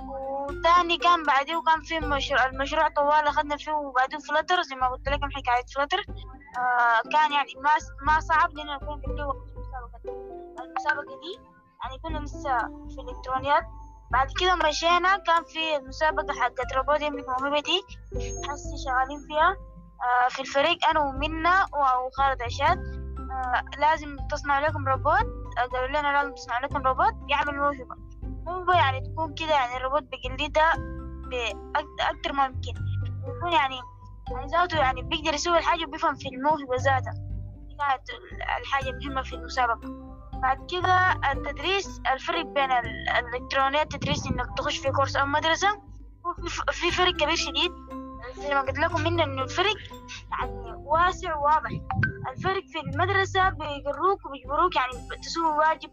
وتاني كان بعديه وكان في مشروع المشروع طوال أخذنا فيه وبعديه Flutter زي ما قلت لكم حكاية Flutter آه كان يعني ما ما صعب لأنه نكون قبل وقت المسابقة المسابقة دي يعني كنا لسه في الإلكترونيات بعد كده مشينا كان في المسابقة حقت روبوت يملك موهبتي حسي شغالين فيها آه في الفريق أنا ومنى وخالد عشاد آه لازم تصنع لكم روبوت آه، قالوا لنا لازم تصنع لكم روبوت يعمل موهبة موهبة يعني تكون كده يعني الروبوت بيقلدها بأكتر ما يمكن ويكون يعني يعني ذاته يعني بيقدر يسوي الحاجة وبيفهم في الموهبة ذاتها كانت الحاجة المهمة في المسابقة. بعد كده التدريس الفرق بين ال- الإلكترونيات التدريس إنك تخش في كورس أو مدرسة في فرق كبير شديد. زي ما قلت لكم منه إنه الفرق يعني واسع وواضح. الفرق في المدرسة بيقروك وبيجبروك يعني تسوي واجب.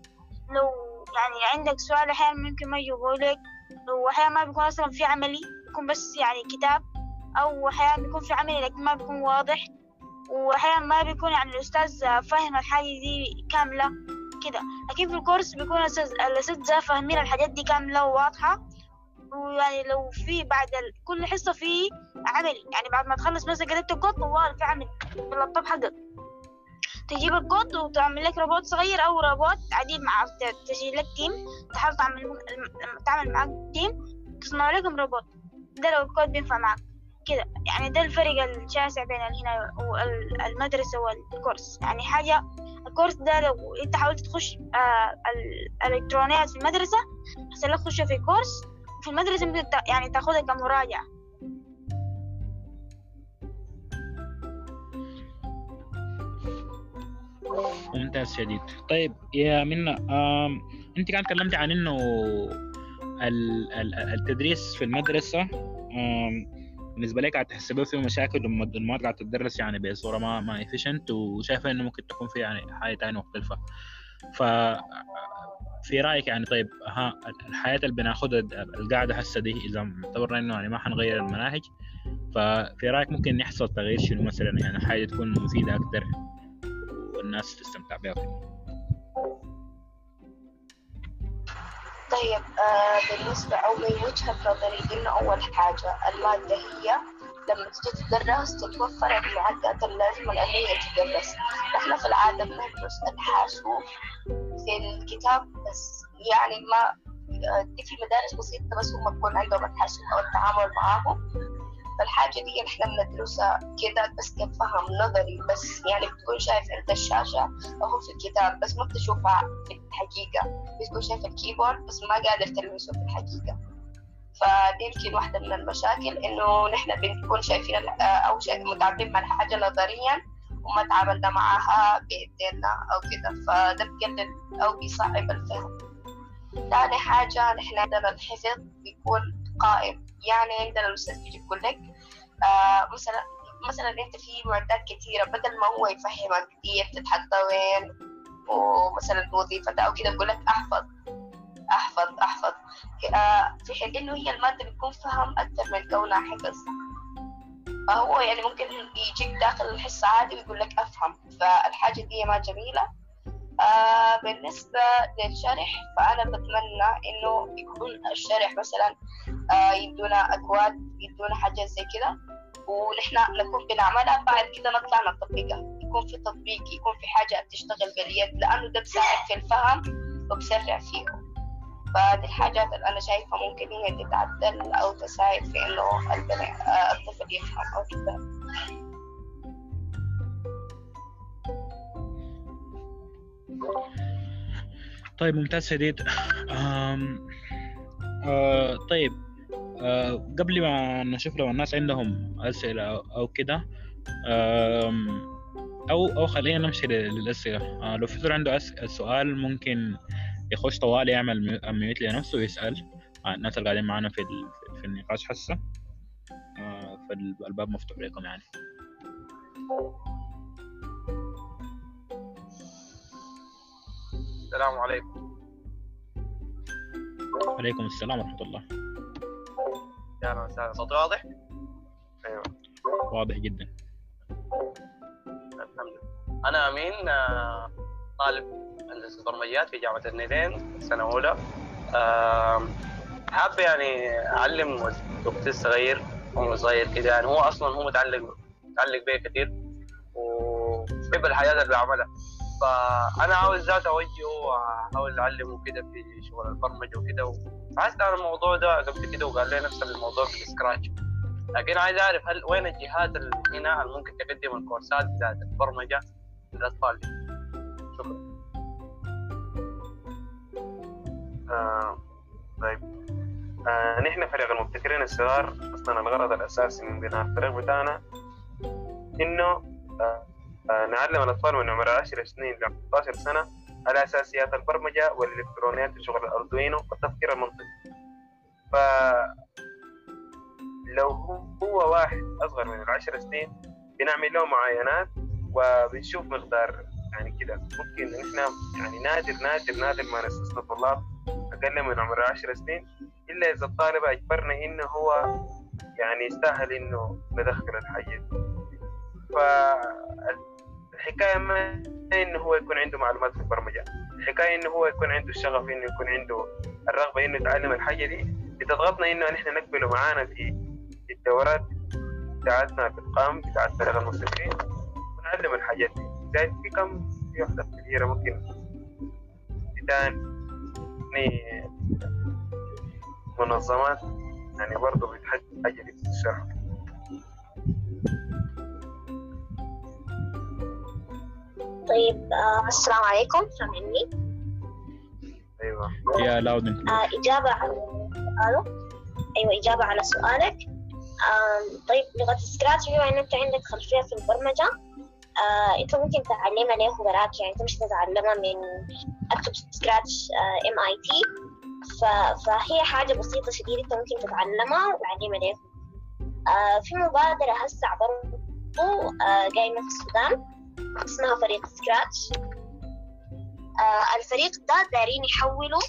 لو يعني عندك سؤال أحيانا ممكن ما يجاوبوا لك. لو أحيانا ما بيكون أصلا في عملي بيكون بس يعني كتاب. أو أحيانا بيكون في عملي لكن ما بيكون واضح. وأحيانا ما بيكون يعني الأستاذ فاهم الحاجة دي كاملة كده. لكن في الكورس بيكون الأساتذة فاهمين الحاجات دي كاملة وواضحة. ويعني لو في بعد. كل حصة في عملي يعني بعد ما تخلص مثلا قريت الكود طوال في عمل. اللابتوب حقك. تجيب الكود وتعمل لك روبوت صغير أو روبوت عديد مع تجي لك team تحاول تعمل تعمل معاك تيم تصنع لكم روبوت. ده لو الكود بينفع معك كده يعني ده الفرق الشاسع بين هنا والمدرسة والكورس. يعني حاجة الكورس ده لو انت حاولت تخش آه ال- الإلكترونيات في المدرسة احسن لك تخش في كورس في المدرسة ممكن يعني تاخدها كمراجعة. ممتاز شديد. طيب يا منى انت كان تكلمتي عن انه ال- ال- التدريس في المدرسة آم، بالنسبة لك قاعد تحسبه فيه مشاكل والمواد المواد قاعد تدرس يعني بصورة ما ما efficient وشايفة إنه ممكن تكون في يعني حاجة تانية مختلفة. ف في رأيك يعني طيب ها الحياة اللي بناخدها القاعدة هسه دي إذا اعتبرنا إنه يعني ما حنغير المناهج ففي رأيك ممكن يحصل تغيير شنو مثلا؟ يعني حاجة تكون مفيدة أكتر والناس تستمتع بها طيب آه بالنسبة أو من وجهة نظري إنه أول حاجة المادة هي لما تجي تدرس تتوفر المعدات اللازمة لأن هي تدرس. نحن في العادة بندرس الحاسوب في الكتاب بس يعني ما آه، دي في مدارس بسيطة بس هم بيكون عندهم الحاسوب أو التعامل معاهم. فالحاجة دي إحنا بندرسها كده بس كفهم نظري بس يعني بتكون شايف انت الشاشة اهو في الكتاب بس ما بتشوفها في الحقيقة. بتكون شايف الكيبورد بس ما قادر تلمسه في الحقيقة. فدي يمكن واحدة من المشاكل إنه نحن بنكون شايفين أو شيء متعاملين مع الحاجة نظريا وما تعاملنا معها بإيدينا أو كده. فده بيقلل أو بيصعب الفهم. تاني حاجة نحن عندنا الحفظ بيكون قائم. يعني عندنا الأستاذ بيجي يقول لك آه مثلا مثلا أنت في معدات كثيرة بدل ما هو يفهمك دي بتتحط وين ومثلا وظيفتها أو كده يقول لك أحفظ أحفظ أحفظ. آه، في حين إنه هي المادة بتكون فهم أكثر من كونها حفظ. فهو يعني ممكن يجيك داخل الحصة عادي ويقول لك أفهم. فالحاجة دي ما جميلة. آه بالنسبة للشرح فأنا بتمنى إنه يكون الشرح مثلا آه يدونا أكواد يدونا حاجات زي كده ونحن نكون بنعملها بعد كده نطلع نطبقها. يكون في تطبيق يكون في حاجة بتشتغل باليد لأنه ده بيساعد في الفهم وبسرع فيه. فدي الحاجات اللي أنا شايفة ممكن هي تتعدل أو تساعد في إنه آه، الطفل يفهم أو كده طيب ممتاز شديد آم آه طيب آه قبل ما نشوف لو الناس عندهم أسئلة أو- كده أو أو خلينا نمشي لل- للأسئلة. آه لو في زول عنده أس- سؤال ممكن يخش طوال يعمل ميوت لنفسه ويسأل. آه الناس اللي قاعدين معانا في في النقاش هسه آه فالباب مفتوح لكم يعني. السلام عليكم. عليكم السلام ورحمة الله. يا أهلا وسهلا. صوتي واضح؟ واضح جدا. الحمد لله. أنا أمين آه، طالب هندسه برمجيات في جامعة النيلين سنه اولى آم، حابب يعني أعلم أختي الصغير هو صغير كده يعني هو أصلا هو متعلق متعلق بيا كثير وبيحب الحياة اللي بعملها. فأنا عاوز ذات أوجهه وأحاول أعلمه كده في شغل البرمجة وكده فحسيت عن الموضوع ده قبل كده وقال لي نفس الموضوع في السكراتش لكن عايز أعرف هل وين الجهات هنا اللي ممكن تقدم الكورسات بتاعت البرمجة للأطفال؟ شكرا. آه طيب. آه نحن فريق المبتكرين الصغار أصلا الغرض الأساسي من بناء الفريق بتاعنا إنه آه نعلم الأطفال من عمر 10 سنين ل 15 سنة على اساسيات البرمجة والإلكترونيات في شغل الاردوينو والتفكير المنطقي. ف لو هو واحد أصغر من العشر سنين بنعمل له معاينات وبنشوف مقدار يعني كده. ممكن إحنا يعني نادر نادر نادر ما نستثنى طلاب أقل من عمر 10 سنين إلا إذا الطالب أجبرنا إنه هو يعني يستاهل إنه ندخل الحاجة دي فالحكايه ما إنه هو يكون عنده معلومات في البرمجة. الحكاية إنه هو يكون عنده الشغف إنه يكون عنده الرغبة إنه يتعلم الحاجة دي. بتضغطنا إنه نحن نقبله معانا في الدورات بتاعتنا في القام بتاعت فريق المبتكرين ونعلم الحاجات دي. زي في كم في واحدة كبيرة ممكن تاني منظمات يعني برضه بتحتاج حاجة دي طيب آه السلام عليكم. سامعني؟ أيوه. يا لاود آه إجابة على سؤاله أيوة إجابة على سؤالك. آم، طيب لغة سكراتش بما إن أنت عندك خلفية في البرمجة آه أنت ممكن تعلمها له وراك يعني تمشي تتعلمها من أكتب Scratch MIT فهي حاجة بسيطة شديدة أنت ممكن تتعلمها وتعلمها له آه في مبادرة هسه برضو آه قايمة في السودان. اسمها فريق Scratch آه الفريق ده دايرين يحولوا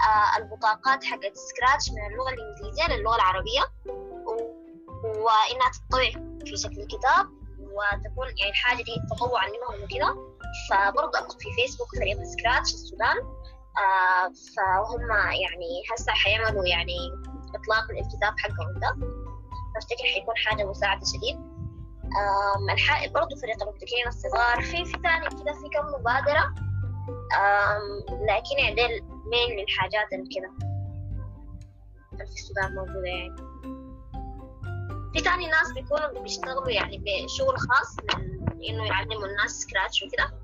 آه البطاقات حقت Scratch من اللغة الإنجليزية للغة العربية. وإنها تطبع في شكل كتاب وتكون يعني الحاجة دي تطوعا منهم وكده. فبرضه أكتب في فيسبوك فريق سكراتش السودان. آه فهم يعني هسه حيعملوا يعني إطلاق الكتاب حقهم ده. بفتكر حيكون حاجة مساعدة شديد. آم، الح... برضه فريق المبتكرين الصغار. في في تاني كده في كم مبادرة. لكن يعني ديل مين الحاجات اللي كده. في السودان موجودة يعني. في تاني ناس بيكونوا بيشتغلوا يعني بشغل خاص إنه يعلموا الناس سكراتش وكده.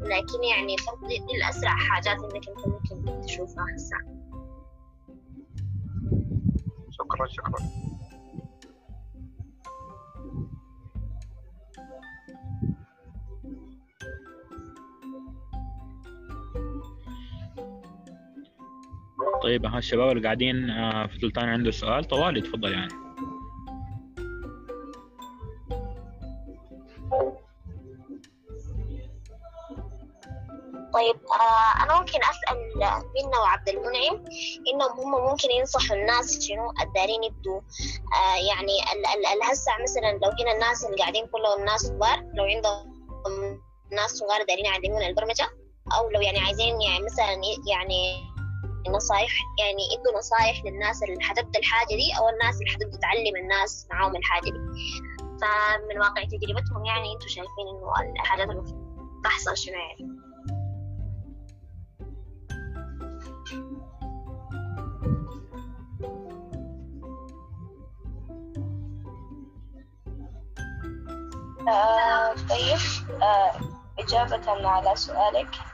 لكن يعني دي الأسرع حاجات إنك أنت ممكن تشوفها هسه. شكرا شكرا. طيب ها الشباب اللي قاعدين آه، في سلطان عنده سؤال طوالي تفضل يعني. طيب آه أنا ممكن أسأل منة وعبد المنعم إنهم هم ممكن ينصحوا الناس شنو الدارين يبدوا آه يعني هسه مثلا لو هنا الناس اللي قاعدين كلهم ناس صغار لو عندهم ناس صغار دارين يعلمون البرمجة؟ أو لو يعني عايزين يعني مثلا يعني نصايح يعني ادوا نصايح للناس اللي حتبدا الحاجة دي أو الناس اللي حتبدا تعلم الناس معاهم الحاجة دي. فمن واقع تجربتهم يعني أنتم شايفين إنه الحاجات اللي تحصل شنو يعني؟ آه طيب. آه إجابة على سؤالك.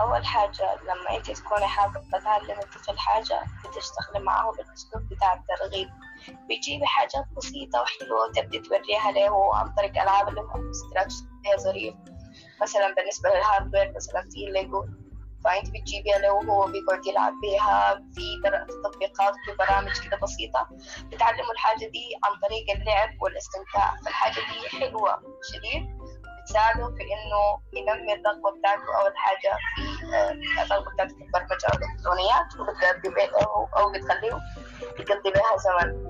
أول حاجة لما أنت تكوني حابة تعلمي الطفل حاجة بتشتغلي معه بالأسلوب بتاع الترغيب بتجيبي حاجات بسيطة وحلوة وتبدي توريها له عن طريق ألعاب اللي هو ستراتش ظريف مثلا بالنسبة لل hardware مثلا في ليجو فأنت بتجيبيها له وهو بيقعد يلعب بيها في تطبيقات في برامج كده بسيطة بتعلموا الحاجة دي عن طريق اللعب والاستمتاع. فالحاجة دي حلوة شديد بتساعده في إنه ينمي الرغبة بتاعته أول حاجة في آه، الرغبة بتاعته في البرمجة أو الإلكترونيات وبتقضي بيها أو بتخليه يقضي بها زمن.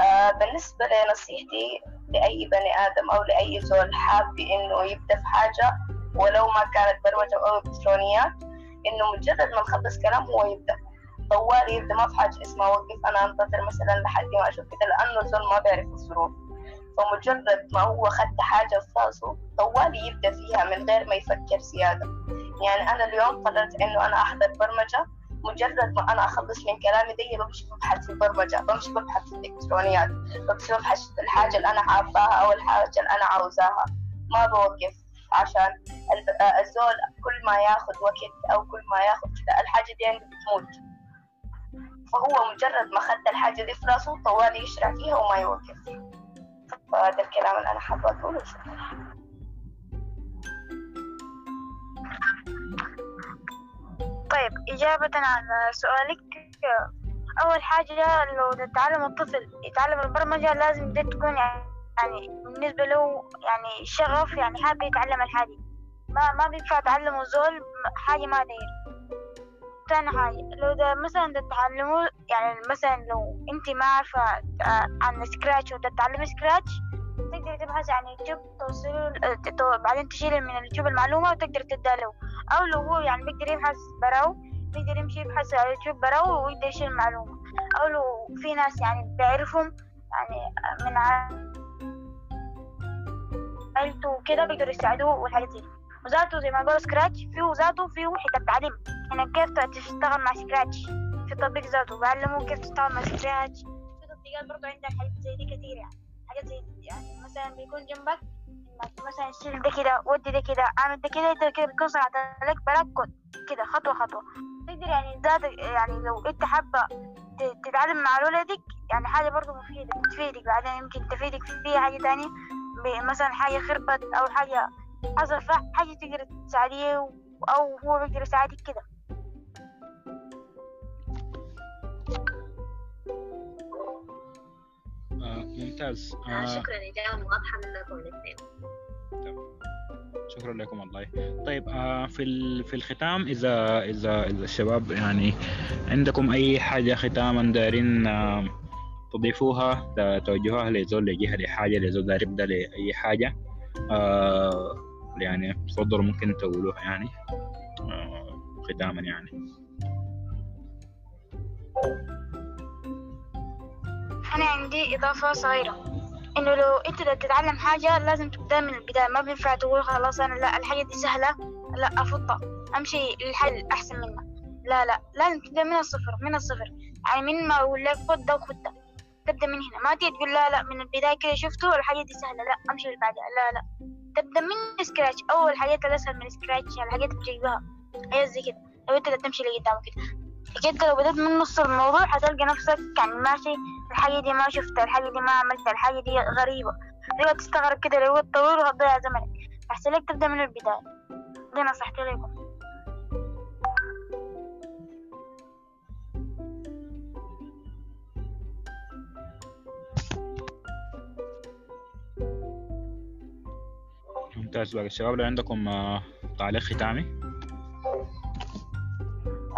آه بالنسبة لنصيحتي لأي بني آدم أو لأي زول حاب إنه يبدأ في حاجة ولو ما كانت برمجة أو إلكترونيات إنه مجرد ما نخلص كلام هو يبدأ. طوال يبدأ ما في حاجة اسمها وقف. أنا أنتظر مثلا لحد ما أشوف كده لأنه الزول ما بيعرف الظروف. فمجرد ما هو خد حاجة في راسه طوال يبدأ فيها من غير ما يفكر زيادة. يعني أنا اليوم قررت إنه أنا أحضر برمجة. مجرد ما أنا أخلص من كلامي دي بمشي ببحث في البرمجة بمشي ببحث في الإلكترونيات بمشي ببحث في الحاجة اللي أنا حاباها أو الحاجة اللي أنا عاوزاها. ما بوقف عشان آه، الزول كل ما ياخد وقت أو كل ما ياخد كده الحاجة دي بتموت. فهو مجرد ما خد الحاجة دي في راسه طوال يشرع فيها وما يوقف. فهذا الكلام اللي أنا حابة أقوله. شكرا طيب إجابة على سؤالك أول حاجة لو تتعلم الطفل يتعلم البرمجة لازم دي تكون يعني بالنسبة له يعني شغف يعني حابب يتعلم الحاجة. ما ما بينفع تعلمه زول حاجة ما داير. تاني حاجة لو ده مثلا تتعلموا يعني مثلا لو أنت ما عارفة آه، عن Scratch وتتعلمي Scratch تقدري تبحثي عن يوتيوب توصلوا تو- بعدين تشيلي من اليوتيوب المعلومة وتقدر تديها له أو لو هو يعني بيقدر يبحث براو بيقدر يمشي يبحث على اليوتيوب براو ويقدر يشيل المعلومة. أو لو في ناس يعني بيعرفهم يعني من عائلته وكده بيقدروا يساعدوه والحاجات دي. وذاته زي ما قالوا Scratch فيه ذاته فيه حتة تعليم انك كيف تشتغل مع Scratch؟ في تطبيق ذاته بعلمه كيف تشتغل مع Scratch. في تطبيقات برضه عندك حاجات زي دي كتير يعني. حاجات زي دي يعني مثلا بيكون جنبك مثلا شيل ده كده ودي ده كده اعمل ده كده انت كده بتكون صنعت لك كود كده خطوة خطوة. تقدر يعني ذاتك يعني لو انت حابة تتعلم مع أولادك يعني حاجة برضه مفيدة بتفيدك بعدين يمكن تفيدك في حاجة تانية مثلا حاجة خربت أو حاجة حصل فيها حاجة تقدر تساعديه أو هو بيقدر يساعدك كده. آه ممتاز. آه، آه شكرا. إجابة واضحة منكم الاثنين شكرا لكم والله. طيب آه في ال- في الختام اذا اذا إذا الشباب يعني عندكم أي حاجة ختاما دارين آه تضيفوها توجهوها لزول لجهه لحاجة لزول داير يبدأ لأي حاجة آه يعني تفضلوا ممكن تقولوها يعني آه ختاما يعني. أنا عندي إضافة صغيرة. إنه لو أنت تتعلم حاجة لازم تبدأ من البداية ما بينفع تقول خلاص أنا لا الحاجة دي سهلة لا أفضها. أمشي للحل أحسن منها. لا لا لازم تبدأ من الصفر من الصفر. يعني من ما أقول لك خد ده وخد ده. تبدأ من هنا. ما تيجي تقول لا لا من البداية كده شفته الحاجة دي سهلة لا أمشي اللي بعدها لا لا. تبدأ من Scratch أول حاجات اللي أسهل من Scratch يعني الحاجات اللي بتجيبها. هي زي كده. لو بدك تمشي لقدام كده كده لو بدأت من نص الموضوع هتلقى نفسك يعني ماشي الحاجة دي ما شفتها الحاجة دي ما عملتها الحاجة دي غريبة. تبقى تستغرب كده لو طويل وهتضيع زمنك. أحسن لك تبدأ من البداية. دي نصيحتي لكم ممتاز. باقي الشباب لو عندكم آه تعليق ختامي؟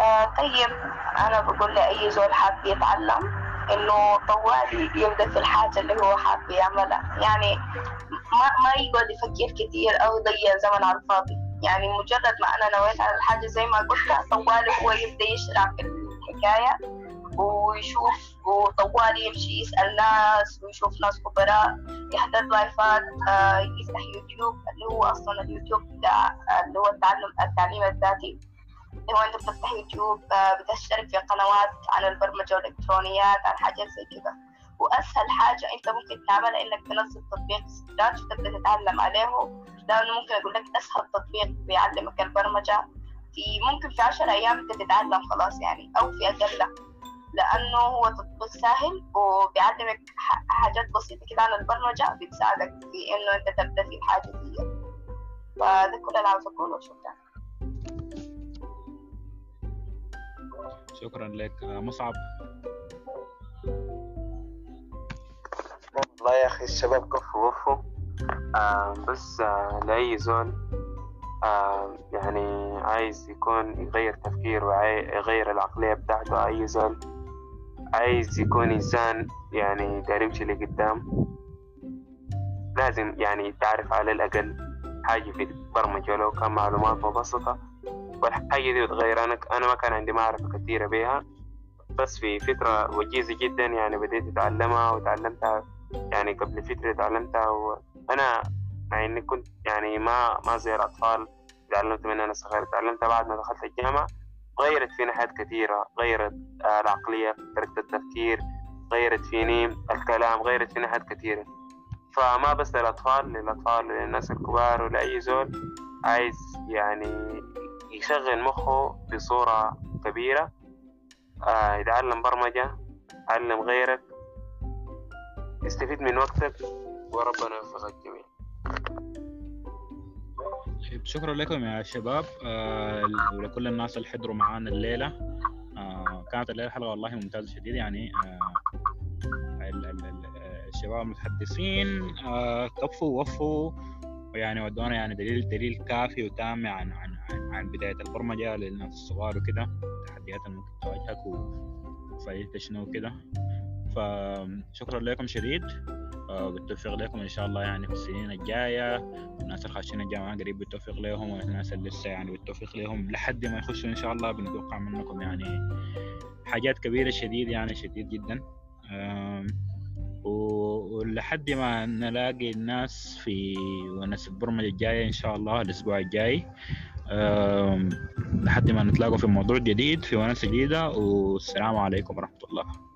آه طيب. أنا بقول لأي زول حاب يتعلم إنه طوال يبدأ في الحاجة اللي هو حاب يعملها. يعني ما ما يقعد يفكر كتير أو يضيع زمن على الفاضي. يعني مجرد ما أنا نويت على الحاجة زي ما قلت طوال هو يبدأ يشرع في الحكاية. ويشوف وطوال يمشي يسأل ناس ويشوف ناس خبراء يحضر لايفات آه يفتح يوتيوب اللي هو أصلا اليوتيوب بتاع آه، اللي هو التعلم التعليم الذاتي. هو أنت بتفتح يوتيوب آه، بتشترك في قنوات عن البرمجة والإلكترونيات عن حاجات زي كده. وأسهل حاجة أنت ممكن تعملها إنك تنزل تطبيق سكراتش وتبدأ تتعلم عليه. لأنه ممكن أقول لك أسهل تطبيق بيعلمك البرمجة. في ممكن في عشر أيام أنت تتعلم خلاص يعني أو في أقل. لأنه هو تطبيق سهل وبيعلمك حاجات بسيطة كده عن البرمجة بتساعدك في إنه أنت تبدأ في الحاجة دي. فده كل اللي عاوز أقوله شكرا. شكرا لك. آه، مصعب. والله يا أخي الشباب كفوا وفوا آه بس آه لأي زول آه يعني عايز يكون يغير تفكيره ويغير العقلية بتاعته أي زول عايز يكون إنسان يعني داير يمشي لقدام. لازم يعني تعرف على الأقل حاجة في البرمجة. ولو كان معلومات مبسطة والحاجة دي بتغير. أنا أنا ما كان عندي معرفة كثيرة بيها. بس في فترة وجيزة جدا يعني بديت أتعلمها وتعلمتها يعني قبل فترة تعلمتها وأنا مع إني كنت يعني ما ما زي الأطفال تعلمت من أنا صغير. تعلمتها بعد ما دخلت الجامعة. غيرت فينا حاجات كثيرة غيرت آه، العقلية طريقة التفكير غيرت فيني الكلام غيرت فينا حاجات كثيرة. فما بس للأطفال للأطفال وللناس الكبار ولأي زول عايز يعني يشغل مخه بصورة كبيرة. آه يتعلم برمجة علم غيرك. استفيد من وقتك وربنا يوفقك جميعا. طيب شكرا لكم يا شباب. آه، ولكل الناس اللي حضروا معانا الليلة. آه، كانت الليلة حلقة والله ممتازة شديد. يعني آه، ال- ال- ال- الشباب المتحدثين آه، كفوا ووفوا ويعني ودونا يعني دليل دليل كافي وتام عن عن عن, عن بداية البرمجة للناس الصغار وكده. التحديات اللي ممكن تواجهك وفائدتها شنو وكده. فشكرا لكم شديد. بالتوفيق لكم إن شاء الله يعني في السنين الجاية. الناس اللي خاشين الجامعة قريب بالتوفيق لهم والناس اللي لسه يعني بالتوفيق لهم لحد ما يخشوا إن شاء الله بنتوقع منكم يعني حاجات كبيرة شديد يعني شديد جدا. ولحد ما نلاقي الناس في ونس البرمجة الجاية إن شاء الله الأسبوع الجاي. لحد ما نتلاقوا في موضوع جديد في ونس جديدة. والسلام عليكم ورحمة الله.